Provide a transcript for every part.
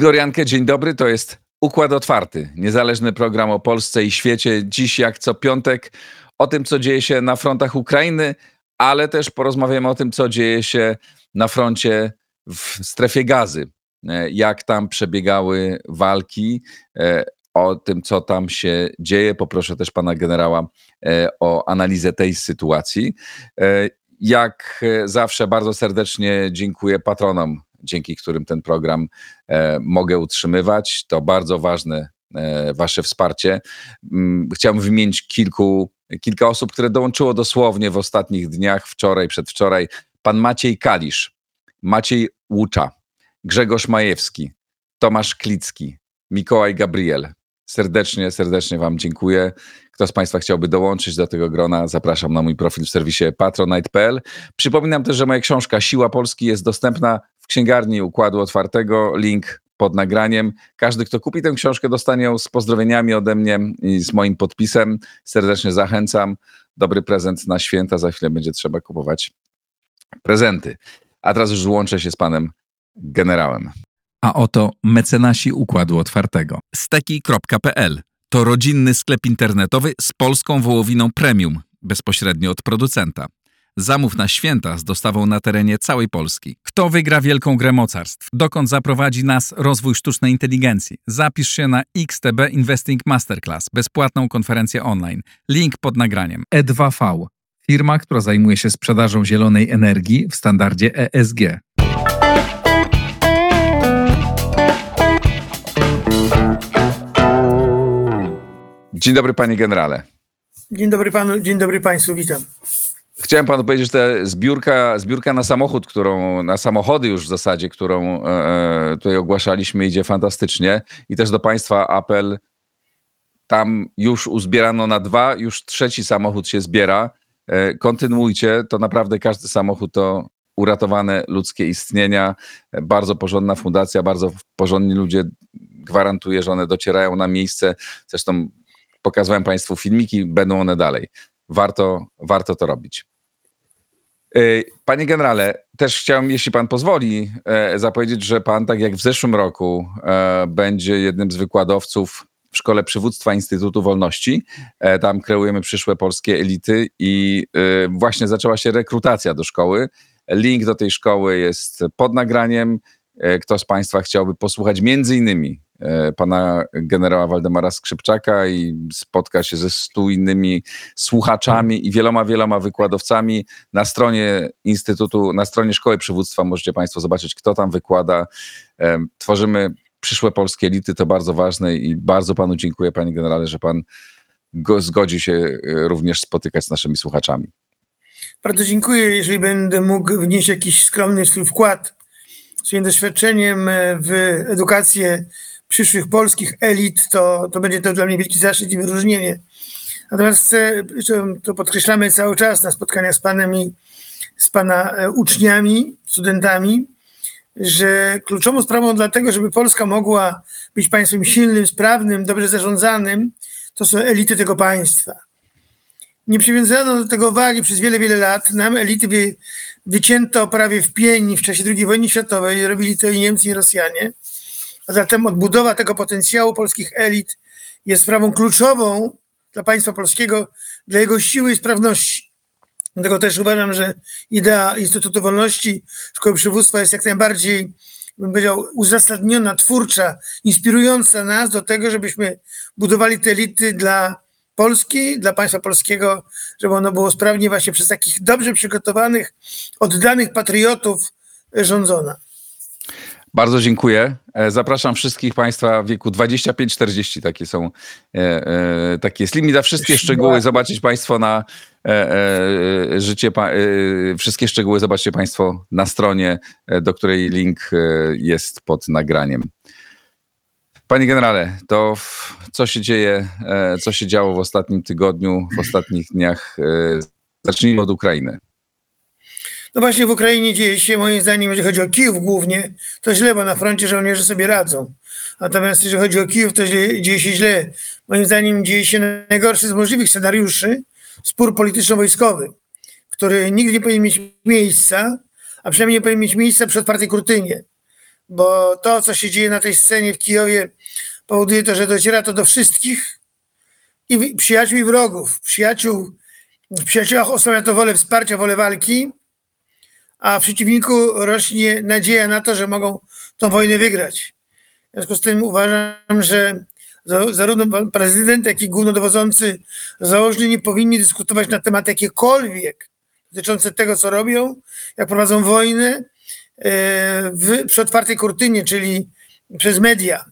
Igor Jankę, dzień dobry. To jest Układ Otwarty, niezależny program o Polsce i świecie. Dziś, jak co piątek, o tym, co dzieje się na frontach Ukrainy, ale też porozmawiamy o tym, co dzieje się na froncie w strefie gazy. E, jak tam przebiegały walki, e, o tym, co tam się dzieje. Poproszę też pana generała e, o analizę tej sytuacji. Jak zawsze bardzo serdecznie dziękuję patronom dzięki którym ten program e, mogę utrzymywać. To bardzo ważne e, Wasze wsparcie. Mm, chciałbym wymienić kilku, kilka osób, które dołączyło dosłownie w ostatnich dniach, wczoraj, przedwczoraj. Pan Maciej Kalisz, Maciej Łucza, Grzegorz Majewski, Tomasz Klicki, Mikołaj Gabriel. Serdecznie, serdecznie Wam dziękuję. Kto z Państwa chciałby dołączyć do tego grona, zapraszam na mój profil w serwisie patronite.pl. Przypominam też, że moja książka Siła Polski jest dostępna księgarni Układu Otwartego. Link pod nagraniem. Każdy, kto kupi tę książkę, dostanie ją z pozdrowieniami ode mnie i z moim podpisem. Serdecznie zachęcam. Dobry prezent na święta. Za chwilę będzie trzeba kupować prezenty. A teraz już łączę się z panem generałem. A oto mecenasi Układu Otwartego. Steki.pl to rodzinny sklep internetowy z polską wołowiną premium, bezpośrednio od producenta. Zamów na święta z dostawą na terenie całej Polski. Kto wygra wielką grę mocarstw? Dokąd zaprowadzi nas rozwój sztucznej inteligencji? Zapisz się na XTB Investing Masterclass, bezpłatną konferencję online. Link pod nagraniem. E2V, firma, która zajmuje się sprzedażą zielonej energii w standardzie ESG. Dzień dobry, panie generale. Dzień dobry panu, dzień dobry państwu, witam. Chciałem panu powiedzieć, że ta zbiórka, zbiórka na samochód, którą, na samochody już w zasadzie, którą e, e, tutaj ogłaszaliśmy, idzie fantastycznie. I też do państwa apel. Tam już uzbierano na dwa, już trzeci samochód się zbiera. E, kontynuujcie, to naprawdę każdy samochód to uratowane ludzkie istnienia. Bardzo porządna fundacja, bardzo porządni ludzie. Gwarantuję, że one docierają na miejsce. Zresztą pokazałem Państwu filmiki, będą one dalej. Warto, warto to robić. E, panie generale, też chciałem, jeśli pan pozwoli, e, zapowiedzieć, że pan, tak jak w zeszłym roku, e, będzie jednym z wykładowców w Szkole Przywództwa Instytutu Wolności. Tam kreujemy przyszłe polskie elity i właśnie zaczęła się rekrutacja do szkoły. Link do tej szkoły jest pod nagraniem. Kto z Państwa chciałby posłuchać między innymi pana generała Waldemara Skrzypczaka i spotka się ze stu innymi słuchaczami i wieloma, wieloma wykładowcami. Na stronie Instytutu, na stronie Szkoły Przywództwa możecie Państwo zobaczyć, kto tam wykłada. E, tworzymy przyszłe polskie elity, to bardzo ważne i bardzo Panu dziękuję, Panie Generale, że Pan go, zgodzi się e, również spotykać z naszymi słuchaczami. Bardzo dziękuję. Jeżeli będę mógł wnieść jakiś skromny swój wkład swoim doświadczeniem w edukację przyszłych polskich elit, to, to będzie to dla mnie wielki zaszczyt i wyróżnienie. Natomiast to podkreślamy cały czas na spotkaniach z Panem i z Pana e, uczniami, studentami, że kluczową sprawą dlatego, żeby Polska mogła być państwem silnym, sprawnym, dobrze zarządzanym, to są elity tego państwa. Nie przywiązano do tego wagi przez wiele, wiele lat. Nam elity wy, wycięto prawie w pień w czasie II wojny światowej. Robili to i Niemcy, i Rosjanie. A zatem odbudowa tego potencjału polskich elit jest sprawą kluczową dla państwa polskiego, dla jego siły i sprawności. Dlatego też uważam, że idea Instytutu Wolności Szkoły Przywództwa jest jak najbardziej, bym powiedział, uzasadniona, twórcza, inspirująca nas do tego, żebyśmy budowali te elity dla Polski, dla państwa polskiego, żeby ono było sprawnie właśnie przez takich dobrze przygotowanych, oddanych patriotów rządzona. Bardzo dziękuję. E, zapraszam wszystkich Państwa w wieku 25-40. Takie są, e, e, taki jest limit. A wszystkie szczegóły zobaczyć Państwo na życie, wszystkie szczegóły zobaczcie Państwo na stronie, do której link jest pod nagraniem. Panie generale, to co się dzieje, co się działo w ostatnim tygodniu, w ostatnich dniach? Zacznijmy od Ukrainy. No właśnie w Ukrainie dzieje się, moim zdaniem, jeżeli chodzi o Kijów głównie, to źle, bo na froncie żołnierze sobie radzą. Natomiast jeżeli chodzi o Kijów, to źle, dzieje się źle. Moim zdaniem dzieje się najgorszy z możliwych scenariuszy, spór polityczno-wojskowy, który nigdy nie powinien mieć miejsca, a przynajmniej nie powinien mieć miejsca przy otwartej kurtynie. bo to, co się dzieje na tej scenie w Kijowie, powoduje to, że dociera to do wszystkich i przyjaciół i wrogów. Przyjaciół, w przyjaciołach osłabia to wolę wsparcia, wolę walki, a w przeciwniku rośnie nadzieja na to, że mogą tą wojnę wygrać. W związku z tym uważam, że za- zarówno prezydent, jak i głównodowodzący założni nie powinni dyskutować na temat jakiekolwiek dotyczące tego, co robią, jak prowadzą wojnę e, w, przy otwartej kurtynie, czyli przez media.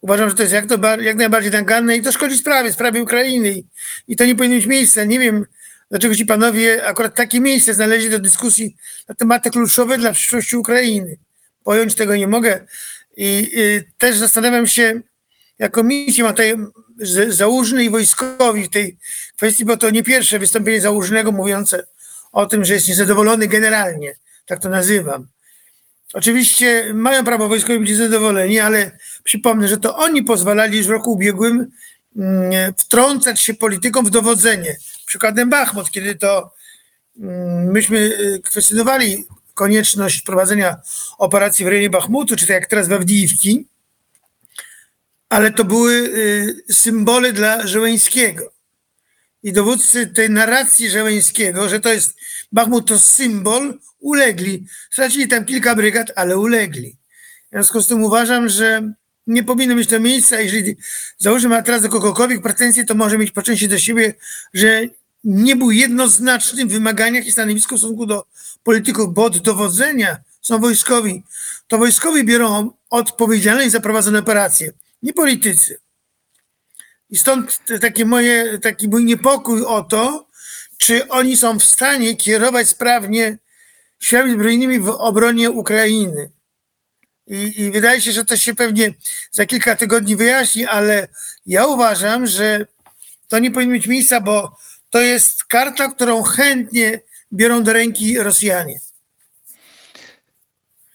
Uważam, że to jest jak, to, jak najbardziej naganne i to szkodzi sprawie, sprawie Ukrainy. I to nie powinno mieć miejsca. Nie wiem, dlaczego ci panowie akurat takie miejsce znaleźli do dyskusji na tematy kluczowe dla przyszłości Ukrainy. Pojąć tego nie mogę. I y, też zastanawiam się, jako misję ma tutaj Załużny i wojskowi w tej kwestii, bo to nie pierwsze wystąpienie Załużnego mówiące o tym, że jest niezadowolony generalnie, tak to nazywam. Oczywiście mają prawo wojskowi być zadowoleni, ale przypomnę, że to oni pozwalali już w roku ubiegłym wtrącać się politykom w dowodzenie. Przykładem Bachmut, kiedy to mm, myśmy y, kwestionowali konieczność prowadzenia operacji w rejonie Bachmutu, czy tak jak teraz w Awdijiwki, ale to były y, symbole dla Żeleńskiego. I dowódcy tej narracji Żeleńskiego, że to jest Bachmut to symbol, ulegli. Stracili tam kilka brygad, ale ulegli. W związku z tym uważam, że nie powinno mieć to miejsca. Jeżeli załóżmy ma teraz do kogokolwiek pretensje, to może mieć po części do siebie, że nie był jednoznaczny w wymaganiach i stanowisku w stosunku do polityków, bo od dowodzenia są wojskowi. To wojskowi biorą odpowiedzialność za prowadzone operacje, nie politycy. I stąd takie moje, taki mój niepokój o to, czy oni są w stanie kierować sprawnie siłami zbrojnymi w obronie Ukrainy. I, I wydaje się, że to się pewnie za kilka tygodni wyjaśni, ale ja uważam, że to nie powinno mieć miejsca, bo to jest karta, którą chętnie biorą do ręki Rosjanie.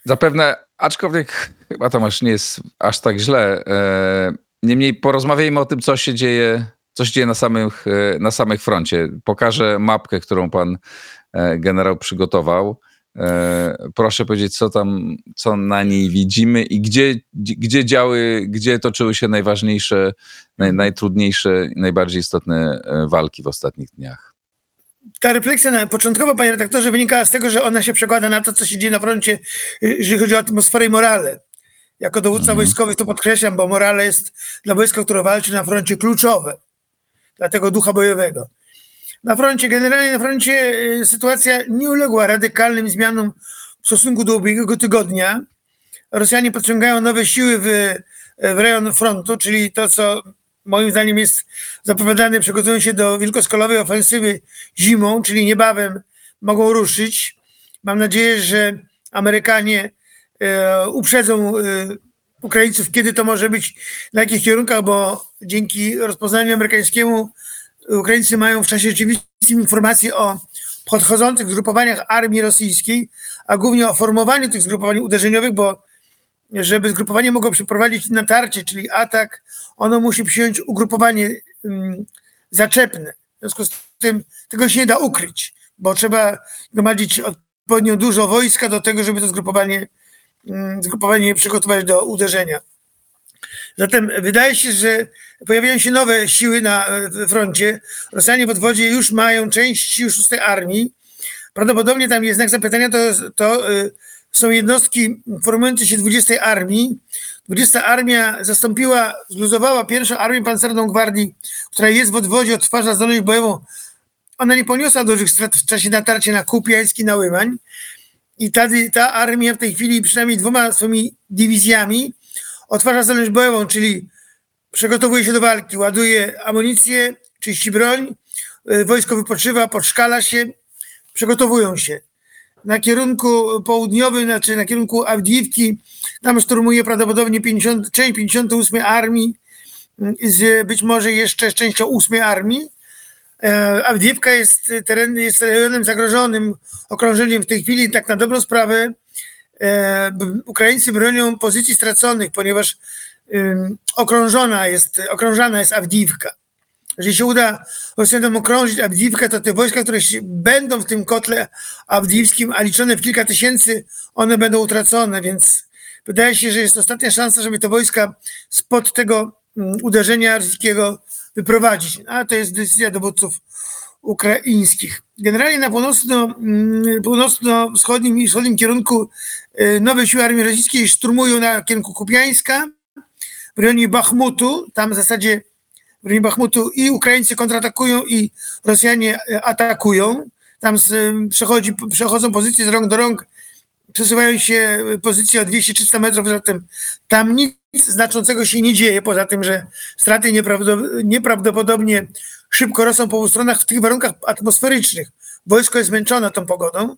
Zapewne, aczkolwiek chyba Tomasz nie jest aż tak źle. E, Niemniej porozmawiajmy o tym, co się dzieje, co się dzieje na samych, e, na samych froncie. Pokażę mapkę, którą pan e, generał przygotował. E, Proszę powiedzieć, co tam, co na niej widzimy i gdzie, gdzie działy, gdzie toczyły się najważniejsze, naj, najtrudniejsze, najbardziej istotne e, walki w ostatnich dniach. ta refleksja na, początkowo, panie redaktorze, wynikała z tego, że ona się przekłada na to, co się dzieje na froncie, y, jeżeli chodzi o atmosferę i morale. Jako dowódca wojskowy to podkreślam, bo morale jest dla wojska, które walczy na froncie kluczowe. Dla tego ducha bojowego. Na froncie, generalnie na froncie y, sytuacja nie uległa radykalnym zmianom w stosunku do ubiegłego tygodnia. Rosjanie podciągają nowe siły w, w rejon frontu, czyli to, co moim zdaniem jest zapowiadane, przygotują się do wielkoskalowej ofensywy zimą, czyli niebawem mogą ruszyć. Mam nadzieję, że Amerykanie e, uprzedzą e, Ukraińców, kiedy to może być, na jakich kierunkach, bo dzięki rozpoznaniu amerykańskiemu Ukraińcy mają w czasie rzeczywistym informacje o podchodzących zgrupowaniach armii rosyjskiej, a głównie o formowaniu tych zgrupowań uderzeniowych, bo żeby zgrupowanie mogło przeprowadzić natarcie, czyli atak, ono musi przyjąć ugrupowanie um, zaczepne. W związku z tym tego się nie da ukryć, bo trzeba gromadzić odpowiednio dużo wojska do tego, żeby to zgrupowanie, um, zgrupowanie przygotować do uderzenia. Zatem wydaje się, że pojawiają się nowe siły na froncie. Rosjanie w odwodzie już mają część sił 6 armii. Prawdopodobnie tam jest znak zapytania, to, to y, są jednostki formujące się 20 armii. 20 armia zastąpiła, zluzowała pierwszą armię pancerną gwardii, która jest w odwodzie, odtwarza zdolność bojową. Ona nie poniosła dużych strat w czasie natarcia na Kupiański, na Łymań. I ta, ta armia w tej chwili przynajmniej dwoma swoimi dywizjami odtwarza zdolność bojową, czyli przygotowuje się do walki, ładuje amunicję, czyści broń, wojsko wypoczywa, podszkala się, przygotowują się na kierunku południowym, znaczy na kierunku Awdijiwki, tam szturmuje prawdopodobnie 50, część 58 Armii, z być może jeszcze częścią 8 Armii. Awdijiwka jest, teren, jest zagrożonym okrążeniem w tej chwili, tak na dobrą sprawę. Ukraińcy bronią pozycji straconych, ponieważ okrążona jest, okrążana jest Awdijiwka. Jeżeli się uda Rosjanom okrążyć Abdiwkę, to te wojska, które będą w tym kotle abdiwskim, a liczone w kilka tysięcy, one będą utracone, więc wydaje się, że jest ostatnia szansa, żeby te wojska spod tego mm, uderzenia rosyjskiego wyprowadzić. A to jest decyzja dowódców ukraińskich. Generalnie na mm, północno-wschodnim i wschodnim kierunku y, nowe siły armii rosyjskiej szturmują na kierunku Kupiańska, w rejonie Bachmutu, tam w zasadzie w rejonie Bachmutu i Ukraińcy kontratakują i Rosjanie y, atakują. Tam z, y, przechodzi, przechodzą pozycje z rąk do rąk, przesuwają się pozycje o 200-300 metrów, zatem tam nic znaczącego się nie dzieje, poza tym, że straty nieprawdo- nieprawdopodobnie szybko rosną po obu stronach w tych warunkach atmosferycznych. Wojsko jest zmęczone tą pogodą.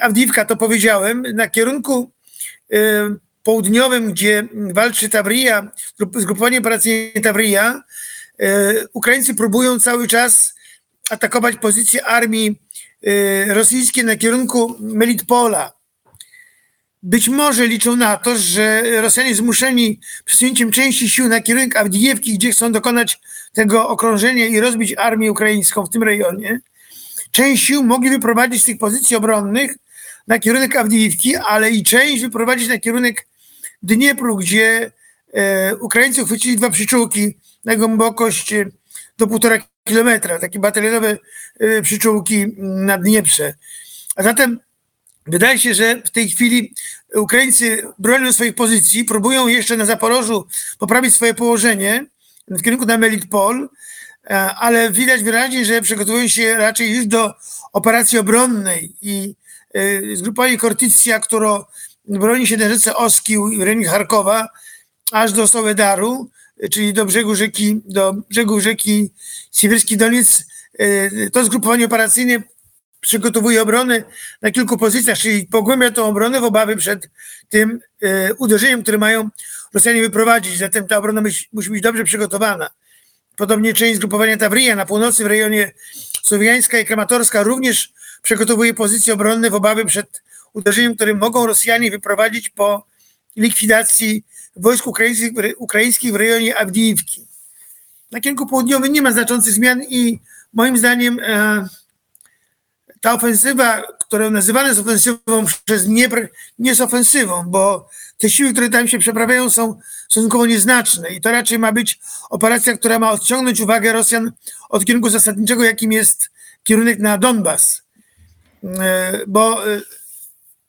Awdiwka, to powiedziałem, na kierunku y, południowym, gdzie walczy Tawrija, grup- zgrupowanie operacyjne Tawrija, y, Ukraińcy próbują cały czas atakować pozycje armii y, rosyjskiej na kierunku Melitpola. Być może liczą na to, że Rosjanie zmuszeni przesunięciem części sił na kierunek Awdijewki, gdzie chcą dokonać tego okrążenia i rozbić armię ukraińską w tym rejonie, część sił mogli wyprowadzić z tych pozycji obronnych na kierunek Awdijewki, ale i część wyprowadzić na kierunek Dniepru, gdzie e, Ukraińcy uchwycili dwa przyczółki na głębokość e, do półtora kilometra, takie batalionowe e, przyczółki mm, na Dnieprze. A zatem Wydaje się, że w tej chwili Ukraińcy bronią swoich pozycji, próbują jeszcze na Zaporożu poprawić swoje położenie w kierunku na Melitpol, e, ale widać wyraźnie, że przygotowują się raczej już do operacji obronnej i e, zgrupowanie Kortycja, które broni się na rzece Oskił w rejonie Charkowa, aż do Sowedaru, czyli do brzegu rzeki, do brzegu rzeki Siewierski Doniec, e, to zgrupowanie operacyjne przygotowuje obronę na kilku pozycjach, czyli pogłębia tą obronę w obawy przed tym e, uderzeniem, które mają Rosjanie wyprowadzić. Zatem ta obrona musi, być dobrze przygotowana. Podobnie część zgrupowania Tawrija na północy w rejonie Słowiańska i Krematorska również przygotowuje pozycje obronne w obawy przed uderzeniem, które mogą Rosjanie wyprowadzić po likwidacji wojsk ukraińskich, ukraińskich w rejonie Awdijiwki. Na kierunku południowym nie ma znaczących zmian i moim zdaniem e, ta ofensywa, która nazywana jest ofensywą przez Dniepr, nie jest ofensywą, bo te siły, które tam się przeprawiają, są stosunkowo nieznaczne i to raczej ma być operacja, która ma odciągnąć uwagę Rosjan od kierunku zasadniczego, jakim jest kierunek na Donbas. E, Bo e,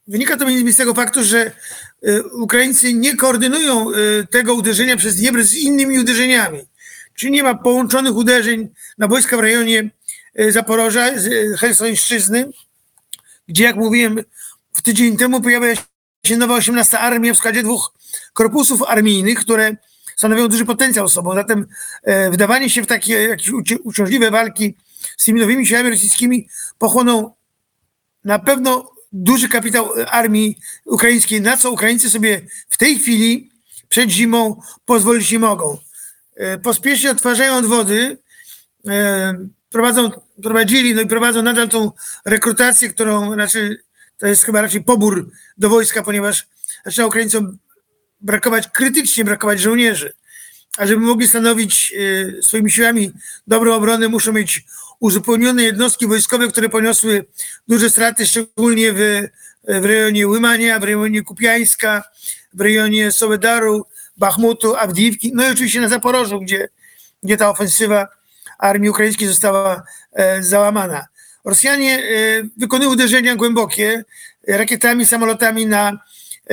wynika to między innymi z tego faktu, że e, Ukraińcy nie koordynują tego uderzenia przez Dniepr z innymi uderzeniami. Czyli nie ma połączonych uderzeń na wojska w rejonie Zaporoża, z e, Helsońszczyzny, gdzie, jak mówiłem, w tydzień temu pojawia się nowa 18 armia w składzie dwóch korpusów armijnych, które stanowią duży potencjał sobą. Zatem e, wdawanie się w takie jakieś uci- uciążliwe walki z tymi nowymi siłami rosyjskimi pochłoną na pewno duży kapitał e, armii ukraińskiej, na co Ukraińcy sobie w tej chwili przed zimą pozwolić nie mogą. E, Pospiesznie odtwarzają odwody, e, prowadzą, prowadzili, no i prowadzą nadal tą rekrutację, którą, znaczy to jest chyba raczej pobór do wojska, ponieważ zaczyna Ukraińcom brakować, krytycznie brakować żołnierzy. A żeby mogli stanowić e, swoimi siłami dobrą obronę, muszą mieć uzupełnione jednostki wojskowe, które poniosły duże straty, szczególnie w, w rejonie Łymania, w rejonie Kupiańska, w rejonie Sowedaru, Bachmutu, Awdijiwki, no i oczywiście na Zaporożu, gdzie, gdzie ta ofensywa armii ukraińskiej została e, załamana. Rosjanie e, wykonują uderzenia głębokie e, rakietami, samolotami na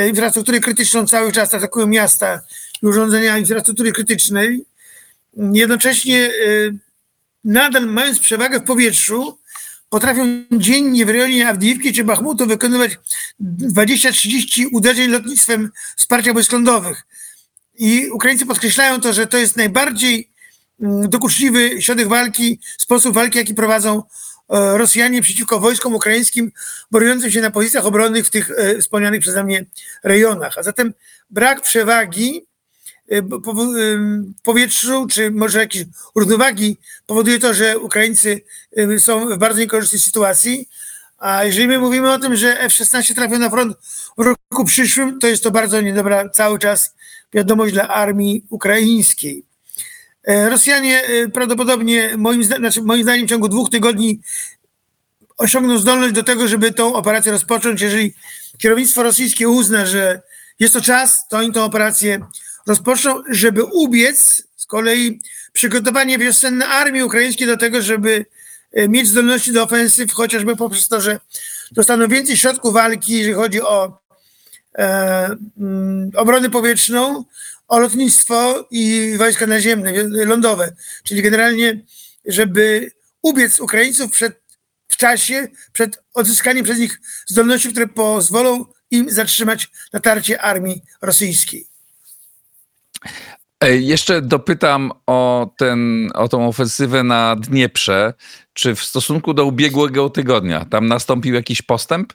infrastrukturę krytyczną cały czas, atakują miasta i urządzenia infrastruktury krytycznej. Jednocześnie nadal mając przewagę w powietrzu, potrafią dziennie w rejonie Awdijiwki czy Bachmutu wykonywać 20-30 uderzeń lotnictwem wsparcia wojsk lądowych. I Ukraińcy podkreślają to, że to jest najbardziej dokuczliwy środek walki, sposób walki, jaki prowadzą e, Rosjanie przeciwko wojskom ukraińskim borującym się na pozycjach obronnych w tych e, wspomnianych przeze mnie rejonach. A zatem brak przewagi e, w powietrzu, czy może jakiejś równowagi powoduje to, że Ukraińcy są w bardzo niekorzystnej sytuacji. A jeżeli my mówimy o tym, że F-16 trafią na front w roku przyszłym, to jest to bardzo niedobra cały czas wiadomość dla armii ukraińskiej. E, Rosjanie e, prawdopodobnie, moim, znaczy moim zdaniem, w ciągu dwóch tygodni osiągną zdolność do tego, żeby tą operację rozpocząć, jeżeli kierownictwo rosyjskie uzna, że jest to czas, to oni tę operację rozpoczną, żeby ubiec z kolei przygotowanie wiosenne armii ukraińskiej do tego, żeby e, mieć zdolności do ofensyw, chociażby poprzez to, że dostaną więcej środków walki, jeżeli chodzi o e, mm, obronę powietrzną, o lotnictwo i wojska naziemne, lądowe. Czyli generalnie, żeby ubiec Ukraińców przed, w czasie, przed odzyskaniem przez nich zdolności, które pozwolą im zatrzymać natarcie armii rosyjskiej. Jeszcze dopytam o, ten, o tą ofensywę na Dnieprze. Czy w stosunku do ubiegłego tygodnia tam nastąpił jakiś postęp?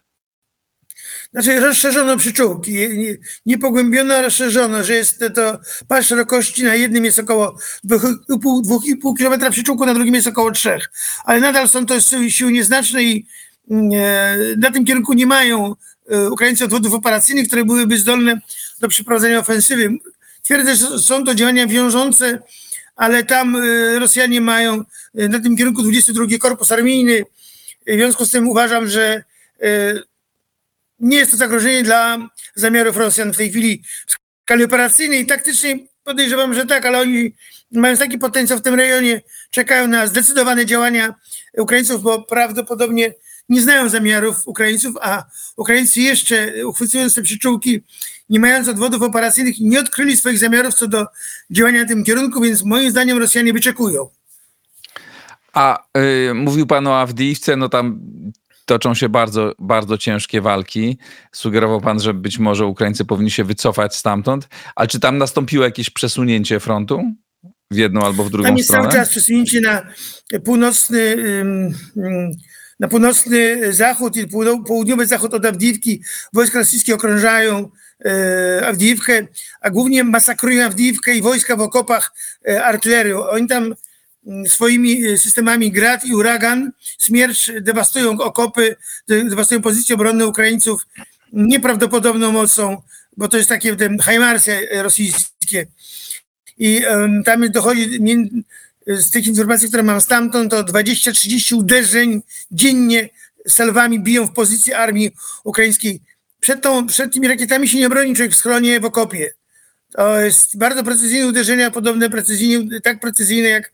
Znaczy rozszerzono przyczółki, nie- nie- pogłębiono, rozszerzono, że jest to pas szerokości na jednym jest około 2,5 km przyczółku, na drugim jest około 3. Ale nadal są to siły, nieznaczne i mm, e, na tym kierunku nie mają e, Ukraińcy odwodów operacyjnych, które byłyby zdolne do przeprowadzenia ofensywy. Twierdzę, że są to działania wiążące, ale tam e, Rosjanie mają na tym kierunku 22 Korpus Armijny. W związku z tym uważam, że nie jest to zagrożenie dla zamiarów Rosjan w tej chwili w skali operacyjnej. Taktycznie podejrzewam, że tak, ale oni mając taki potencjał w tym rejonie, czekają na zdecydowane działania Ukraińców, bo prawdopodobnie nie znają zamiarów Ukraińców, a Ukraińcy jeszcze uchwycując te przyczółki, nie mając odwodów operacyjnych, nie odkryli swoich zamiarów co do działania w tym kierunku, więc moim zdaniem Rosjanie wyczekują. A y, mówił pan o Awdijiwce, no tam toczą się bardzo, bardzo ciężkie walki. Sugerował pan, że być może Ukraińcy powinni się wycofać stamtąd. A czy tam nastąpiło jakieś przesunięcie frontu? W jedną albo w drugą Tam jest stronę? cały czas przesunięcie na północny, ym, ym, na północny zachód i południowy zachód od Awdijiwki. Wojska rosyjskie okrążają e, Awdijiwkę, a głównie masakrują Awdijiwkę i wojska w okopach e, artylerią. Oni tam swoimi e, systemami Grad i Uragan, Smiercz dewastują okopy, de- dewastują pozycje obronne Ukraińców nieprawdopodobną mocą, bo to jest takie te hajmarsy e, rosyjskie. I em, tam dochodzi z tych informacji, które mam stamtąd, to 20-30 uderzeń dziennie salwami biją w pozycję armii ukraińskiej. Przed, tą, przed tymi rakietami się nie broni człowiek w schronie, w okopie. To jest bardzo precyzyjne uderzenia, podobne precyzyjnie, tak precyzyjne jak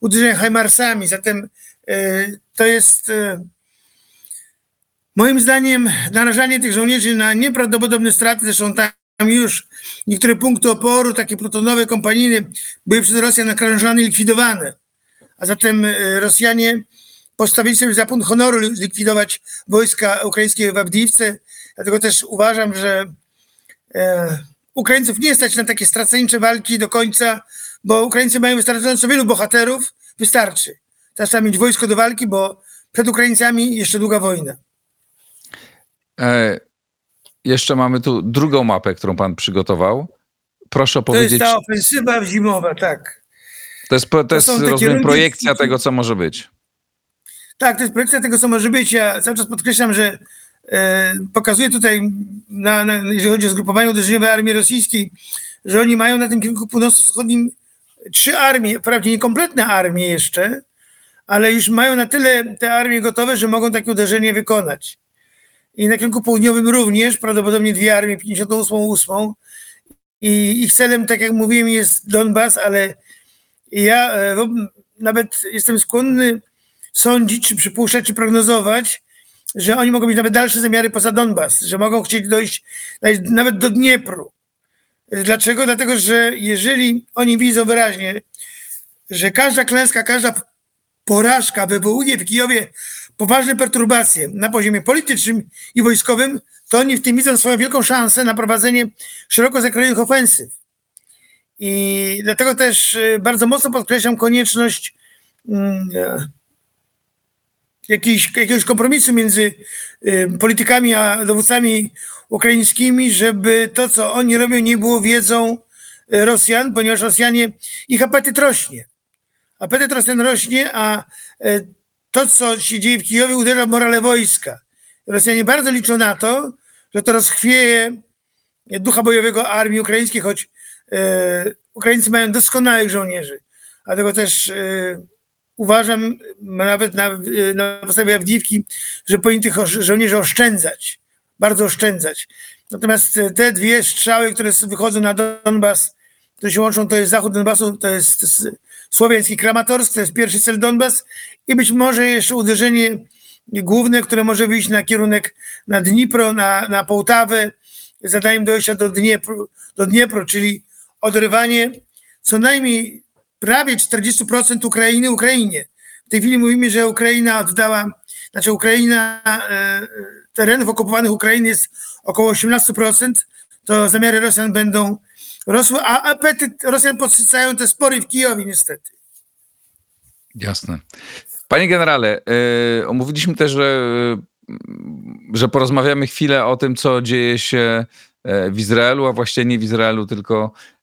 uderzenia Heimarsami. Zatem e, to jest e, moim zdaniem narażanie tych żołnierzy na nieprawdopodobne straty. Zresztą tam już niektóre punkty oporu, takie plutonowe, kompanijne, były przez Rosjan nakrążane i likwidowane. A zatem e, Rosjanie postawili sobie za punkt honoru likwidować wojska ukraińskie w Awdijiwce. Dlatego też uważam, że Ukraińców nie stać na takie straceńcze walki do końca, bo Ukraińcy mają wystarczająco wielu bohaterów, wystarczy. Teraz trzeba mieć wojsko do walki, bo przed Ukraińcami jeszcze długa wojna. E, jeszcze mamy tu drugą mapę, którą pan przygotował. Proszę To jest opowiedzieć. ta ofensywa zimowa, tak. To jest, to to jest rozumiem, kierunki- projekcja tego, co może być. Tak, to jest projekcja tego, co może być. Ja cały czas podkreślam, że e, pokazuję tutaj, na, na, jeżeli chodzi o zgrupowanie uderzeniowe armii rosyjskiej, że oni mają na tym kierunku północno-wschodnim trzy armie, wprawdzie niekompletne armie jeszcze, ale już mają na tyle te armie gotowe, że mogą takie uderzenie wykonać. I na kierunku południowym również, prawdopodobnie dwie armie, 58, 8. I ich celem, tak jak mówiłem, jest Donbas, ale ja e, nawet jestem skłonny sądzić, czy przypuszczać, czy prognozować, że oni mogą mieć nawet dalsze zamiary poza Donbas, że mogą chcieć dojść nawet- do Dniepru. Dlaczego? Dlatego, że jeżeli oni widzą wyraźnie, że każda klęska, każda porażka wywołuje w Kijowie poważne perturbacje na poziomie politycznym i wojskowym, to oni w tym widzą swoją wielką szansę na prowadzenie szeroko zakrojonych ofensyw. I dlatego też e, bardzo mocno podkreślam konieczność mm, jakiejś, jakiegoś kompromisu między politykami a dowódcami ukraińskimi, żeby to, co oni robią, nie było wiedzą y, Rosjan, ponieważ Rosjanie, ich apetyt rośnie. Apetyt Rosjan rośnie, a y, to, co się dzieje w Kijowie, uderza w morale wojska. Rosjanie bardzo liczą na to, że to rozchwieje ducha bojowego armii ukraińskiej, choć y, Ukraińcy mają doskonałych żołnierzy. Dlatego też y, uważam, nawet na, na podstawie Awdijiwki, że powinni tych żołnierzy oszczędzać, bardzo oszczędzać. Natomiast te dwie strzały, które wychodzą na Donbas, które się łączą, to jest zachód Donbasu, to jest słowiański Kramatorsk, to jest pierwszy cel Donbas i być może jeszcze uderzenie główne, które może wyjść na kierunek na Dnipro, na, na Połtawę, zadaniem dojścia do Dniepru, do Dniepru, czyli odrywanie co najmniej prawie 40% Ukrainy Ukrainie. W tej chwili mówimy, że Ukraina oddała, znaczy Ukraina, e, terenów okupowanych Ukrainy jest około 18%, to zamiary Rosjan będą rosły, a apetyt Rosjan podsycają te spory w Kijowie niestety. Jasne. Panie generale, y, omówiliśmy też, że, y, że porozmawiamy chwilę o tym, co dzieje się e, w Izraelu, a właściwie nie w Izraelu, tylko e,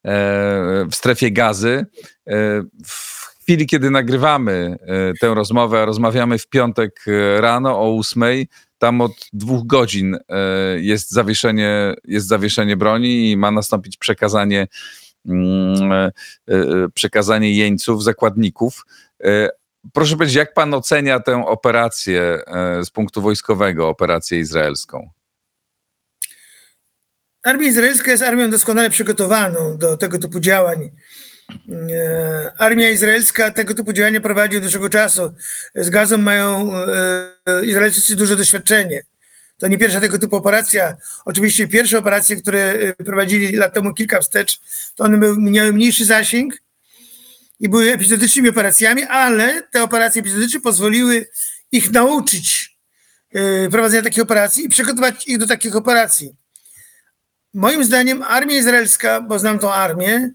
w strefie gazy. E, W chwili, kiedy nagrywamy e, tę rozmowę, rozmawiamy w piątek e, rano o ósmej, tam od dwóch godzin e, jest zawieszenie, jest zawieszenie broni i ma nastąpić przekazanie, mm, e, e, przekazanie jeńców, zakładników. E, Proszę powiedzieć, jak pan ocenia tę operację e, z punktu wojskowego, operację izraelską? Armia izraelska jest armią doskonale przygotowaną do tego typu działań. E, Armia izraelska tego typu działania prowadzi od dłuższego czasu. Z gazą mają e, Izraelczycy duże doświadczenie. To nie pierwsza tego typu operacja. Oczywiście pierwsze operacje, które e, prowadzili lat temu kilka wstecz, to one miały mniejszy zasięg i były epizodycznymi operacjami, ale te operacje epizodyczne pozwoliły ich nauczyć e, prowadzenia takich operacji i przygotować ich do takich operacji. Moim zdaniem armia izraelska, bo znam tą armię,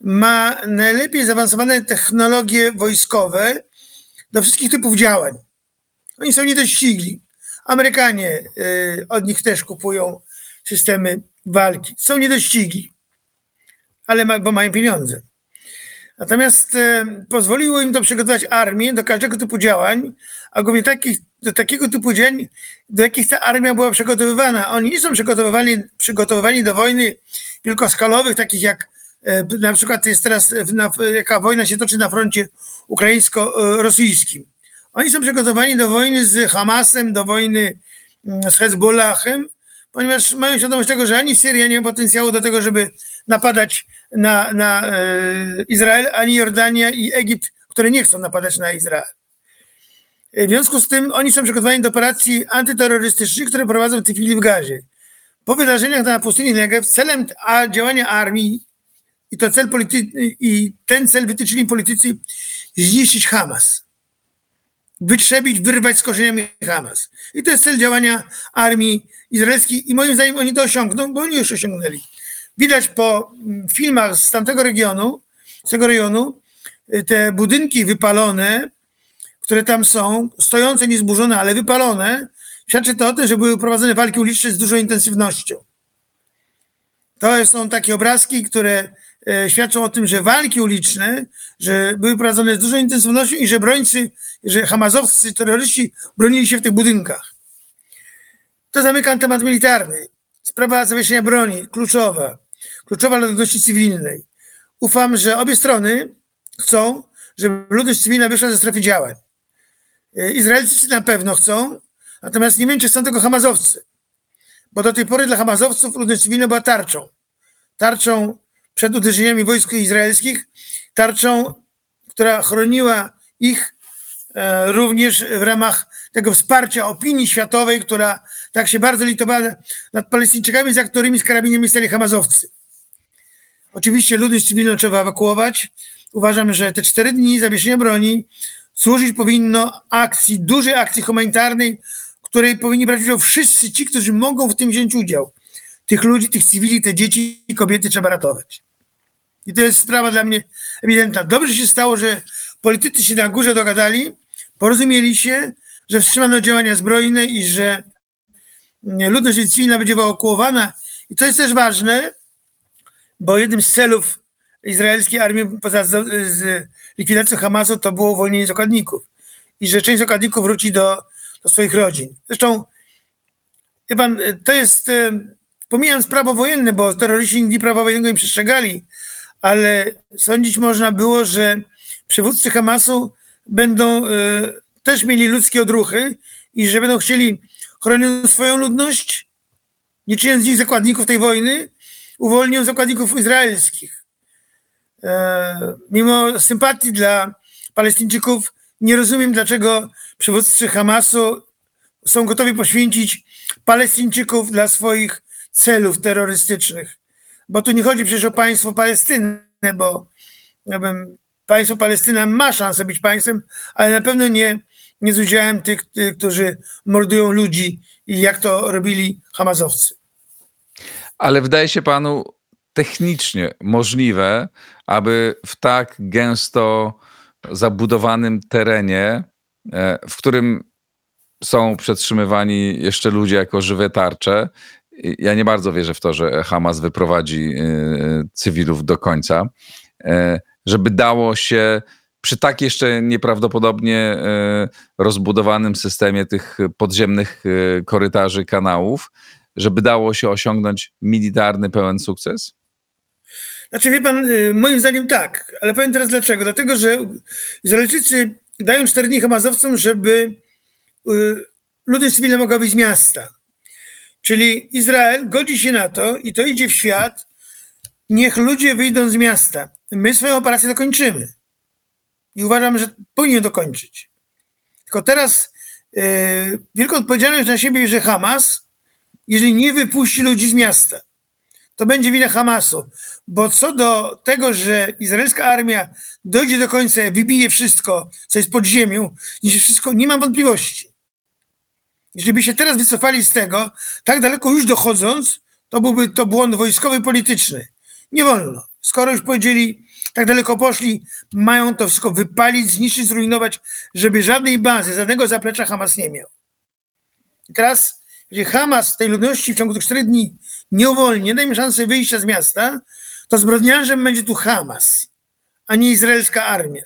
ma najlepiej zaawansowane technologie wojskowe do wszystkich typów działań. Oni są niedościgli. Amerykanie y, od nich też kupują systemy walki. Są niedościgli, ale ma, bo mają pieniądze. Natomiast e, pozwoliło im to przygotować armię do każdego typu działań, a głównie takich, do takiego typu działań, do jakich ta armia była przygotowywana. Oni nie są przygotowywani, przygotowywani do wojny wielkoskalowych, takich jak e, na przykład jest teraz, na, jaka wojna się toczy na froncie ukraińsko-rosyjskim. Oni są przygotowani do wojny z Hamasem, do wojny mm, z Hezbollahem, ponieważ mają świadomość tego, że ani Syria nie ma potencjału do tego, żeby napadać na, na e, Izrael, ani Jordania i Egipt, które nie chcą napadać na Izrael. E, W związku z tym oni są przygotowani do operacji antyterrorystycznych, które prowadzą w tej chwili w Gazie. Po wydarzeniach na pustyni Negev celem a działania armii i to cel polity- i ten cel wytyczyli politycy zniszczyć Hamas. Wytrzebić, wyrwać z korzeniami Hamas. I to jest cel działania armii izraelskiej i moim zdaniem oni to osiągną, bo oni już osiągnęli. Widać po filmach z tamtego regionu, z tego rejonu, y, te budynki wypalone, które tam są, stojące, niezburzone, ale wypalone, świadczy to o tym, że były prowadzone walki uliczne z dużą intensywnością. To są takie obrazki, które e, świadczą o tym, że walki uliczne, że były prowadzone z dużą intensywnością i że brońcy, że hamazowscy terroryści bronili się w tych budynkach. To zamykam temat militarny. Sprawa zawieszenia broni, kluczowa. Kluczowa dla ludności cywilnej. Ufam, że obie strony chcą, żeby ludność cywilna wyszła ze strefy działań. E, Izraelczycy na pewno chcą, natomiast nie wiem, czy chcą tego Hamazowcy. Bo do tej pory dla Hamazowców ludność cywilna była tarczą. Tarczą przed uderzeniami wojsk izraelskich, tarczą, która chroniła ich e, również w ramach tego wsparcia opinii światowej, która tak się bardzo litowała nad Palestyńczykami, za którymi z karabinami stali Hamazowcy. Oczywiście ludność cywilną trzeba ewakuować. Uważam, że te cztery dni zawieszenia broni służyć powinno akcji, dużej akcji humanitarnej, której powinni brać udział wszyscy ci, którzy mogą w tym wziąć udział. Tych ludzi, tych cywili, te dzieci i kobiety trzeba ratować. I to jest sprawa dla mnie ewidentna. Dobrze się stało, że politycy się na górze dogadali, porozumieli się, że wstrzymano działania zbrojne i że mm, ludność cywilna będzie ewakuowana. I to jest też ważne, bo jednym z celów izraelskiej armii poza z, z likwidacją Hamasu to było uwolnienie zakładników. I że część zakładników wróci do, do swoich rodzin. Zresztą, wie pan, to jest, e, pomijając prawo wojenne, bo terroryści nigdy prawa wojennego nie przestrzegali, ale sądzić można było, że przywódcy Hamasu będą e, też mieli ludzkie odruchy i że będą chcieli chronić swoją ludność, nie czyniąc z nich zakładników tej wojny, uwolnił zakładników izraelskich. E, mimo sympatii dla Palestyńczyków, nie rozumiem, dlaczego przywódcy Hamasu są gotowi poświęcić Palestyńczyków dla swoich celów terrorystycznych. Bo tu nie chodzi przecież o państwo Palestynę, bo ja bym, państwo Palestyna ma szansę być państwem, ale na pewno nie, nie z udziałem tych, tych, którzy mordują ludzi jak to robili Hamazowcy. Ale wydaje się panu technicznie możliwe, aby w tak gęsto zabudowanym terenie, e, w którym są przetrzymywani jeszcze ludzie jako żywe tarcze. Ja nie bardzo wierzę w to, że Hamas wyprowadzi e, cywilów do końca, e, żeby dało się przy tak jeszcze nieprawdopodobnie rozbudowanym systemie tych podziemnych korytarzy, kanałów, żeby dało się osiągnąć militarny pełen sukces? Znaczy, wie pan, y, moim zdaniem tak, ale powiem teraz dlaczego. Dlatego, że Izraelczycy dają cztery dni Hamazowcom, żeby y, ludność cywilna mogła wyjść z miasta. Czyli Izrael godzi się na to i to idzie w świat, niech ludzie wyjdą z miasta. My swoją operację dokończymy. I uważam, że powinien dokończyć. Tylko teraz yy, wielką odpowiedzialność na siebie bierze Hamas, jeżeli nie wypuści ludzi z miasta to będzie wina Hamasu. Bo co do tego, że izraelska armia dojdzie do końca, wybije wszystko, co jest pod ziemią, niż wszystko, nie mam wątpliwości. Jeżeli by się teraz wycofali z tego, tak daleko już dochodząc, to byłby to błąd wojskowy, polityczny. Nie wolno. Skoro już powiedzieli, tak daleko poszli, mają to wszystko wypalić, zniszczyć, zrujnować, żeby żadnej bazy, żadnego zaplecza Hamas nie miał. I teraz, jeżeli Hamas tej ludności w ciągu tych czterech dni nie uwolni, nie dajmy szansy wyjścia z miasta, to zbrodniarzem będzie tu Hamas, a nie izraelska armia.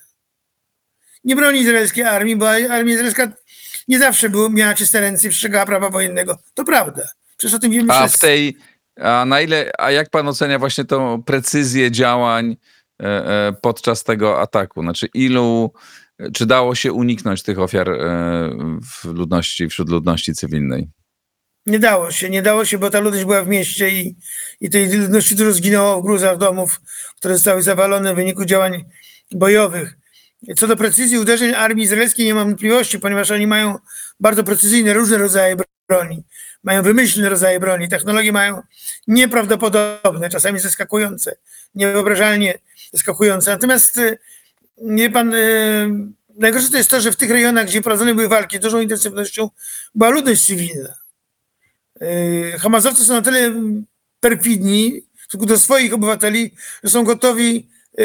Nie broni izraelskiej armii, bo armia izraelska nie zawsze było, miała czyste ręce i przestrzegała prawa wojennego. To prawda. Przecież o tym wiemy A wszyscy. w tej, a na ile, a jak pan ocenia właśnie tą precyzję działań e, e, podczas tego ataku? Znaczy ilu, czy dało się uniknąć tych ofiar e, w ludności, wśród ludności cywilnej? Nie dało się, nie dało się, bo ta ludność była w mieście i, i tej ludności dużo zginęło w gruzach domów, które zostały zawalone w wyniku działań bojowych. Co do precyzji uderzeń armii izraelskiej nie mam wątpliwości, ponieważ oni mają bardzo precyzyjne, różne rodzaje broni. Mają wymyślne rodzaje broni. Technologie mają nieprawdopodobne, czasami zaskakujące, niewyobrażalnie zaskakujące. Natomiast y, nie pan, yy, najgorsze to jest to, że w tych rejonach, gdzie prowadzone były walki dużą intensywnością, była ludność cywilna. Yy, Hamazowcy są na tyle perfidni w stosunku do swoich obywateli, że są gotowi yy,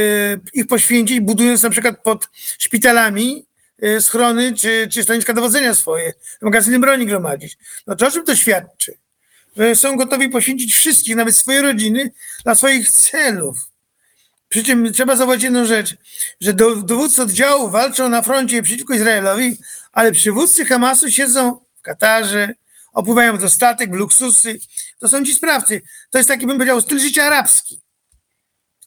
ich poświęcić, budując na przykład pod szpitalami yy, schrony czy, czy stanowiska dowodzenia swoje, magazyny broni gromadzić. No to o czym to świadczy? Że są gotowi poświęcić wszystkich, nawet swoje rodziny, dla swoich celów. Przy czym trzeba zauważyć jedną rzecz, że dowódcy oddziału walczą na froncie przeciwko Izraelowi, ale przywódcy Hamasu siedzą w Katarze, opływają w dostatek, w luksusy. To są ci sprawcy. To jest taki, bym powiedział, styl życia arabski.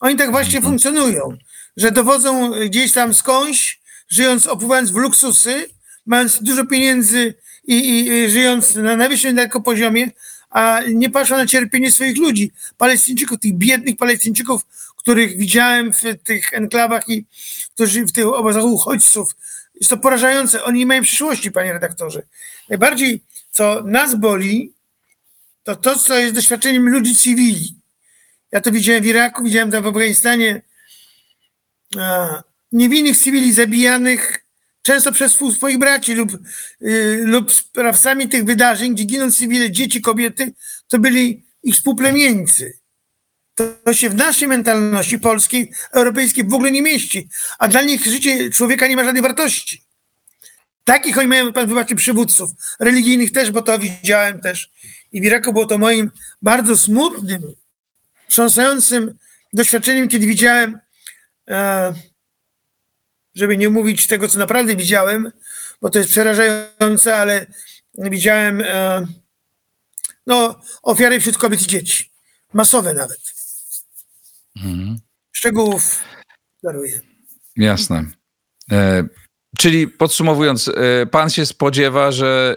Oni tak właśnie funkcjonują, że dowodzą gdzieś tam skądś, żyjąc, opływając w luksusy, mając dużo pieniędzy i, i, i żyjąc na najwyższym daleko poziomie, a nie patrzą na cierpienie swoich ludzi, Palestyńczyków, tych biednych Palestyńczyków, których widziałem w tych enklawach i którzy w tych obozach uchodźców. Jest to porażające. Oni nie mają przyszłości, panie redaktorze. Najbardziej co nas boli, to to, co jest doświadczeniem ludzi cywili. Ja to widziałem w Iraku, widziałem tam w Afganistanie niewinnych cywili zabijanych często przez swoich braci lub, y, lub sprawcami tych wydarzeń, gdzie giną cywile, dzieci, kobiety, to byli ich współplemieńcy. To się w naszej mentalności polskiej, europejskiej w ogóle nie mieści, a dla nich życie człowieka nie ma żadnej wartości. Takich oni mają, pan wybaczy, przywódców, religijnych też, bo to widziałem też. I w Iraku było to moim bardzo smutnym, wstrząsającym doświadczeniem, kiedy widziałem, e, żeby nie mówić tego, co naprawdę widziałem, bo to jest przerażające, ale widziałem e, no, ofiary wśród kobiet i dzieci. Masowe nawet. Mhm. Szczegółów daruję. Jasne. E, czyli podsumowując, e, pan się spodziewa, że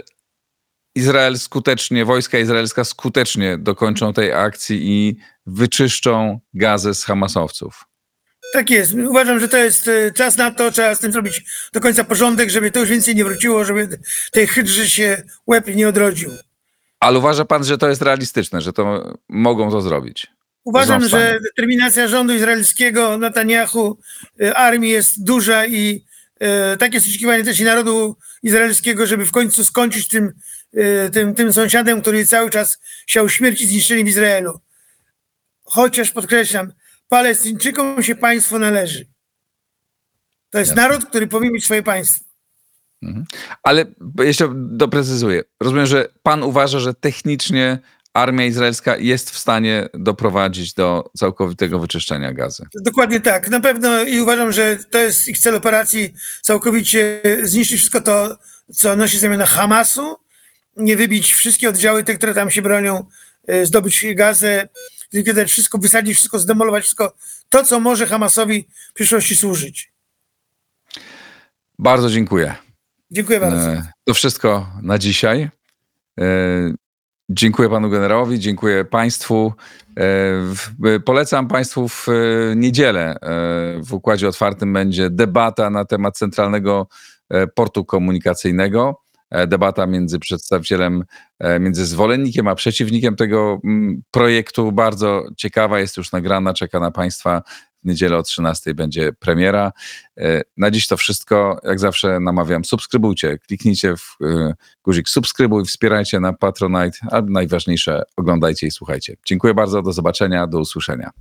Izrael skutecznie, wojska izraelska skutecznie dokończą tej akcji i wyczyszczą gazę z Hamasowców. Tak jest. Uważam, że to jest e, czas na to, trzeba z tym zrobić do końca porządek, żeby to już więcej nie wróciło, żeby tej hydrze się łeb nie odrodził. Ale uważa pan, że to jest realistyczne, że to mogą to zrobić? Uważam, że determinacja rządu izraelskiego, Netanyahu, e, armii jest duża i takie jest oczekiwanie też i narodu izraelskiego, żeby w końcu skończyć tym, e, tym, tym sąsiadem, który cały czas siał śmierć i zniszczenie w Izraelu. Chociaż podkreślam, Palestyńczykom się państwo należy. To jest Jasne. naród, który powinien mieć swoje państwo. Ale jeszcze doprecyzuję. Rozumiem, że pan uważa, że technicznie armia izraelska jest w stanie doprowadzić do całkowitego wyczyszczenia gazy. Dokładnie tak. Na pewno i uważam, że to jest ich cel operacji całkowicie zniszczyć wszystko to, co nosi znamiona Hamasu, nie wybić wszystkie oddziały, te, które tam się bronią, e, zdobyć gazę, zlikwidować wszystko, wysadzić wszystko, zdemolować wszystko, to, co może Hamasowi w przyszłości służyć. Bardzo dziękuję. Dziękuję bardzo. E, To wszystko na dzisiaj. E, Dziękuję panu generałowi, dziękuję państwu. E, w- Polecam państwu w e, niedzielę e, w Układzie Otwartym będzie debata na temat centralnego e, portu komunikacyjnego. E, Debata między przedstawicielem, e, między zwolennikiem a przeciwnikiem tego projektu. Bardzo ciekawa, jest już nagrana, czeka na państwa. W niedzielę o 13 będzie premiera. E, Na dziś to wszystko. Jak zawsze namawiam, subskrybujcie, kliknijcie w e, guzik subskrybuj, wspierajcie na Patronite, a najważniejsze oglądajcie i słuchajcie. Dziękuję bardzo, do zobaczenia, do usłyszenia.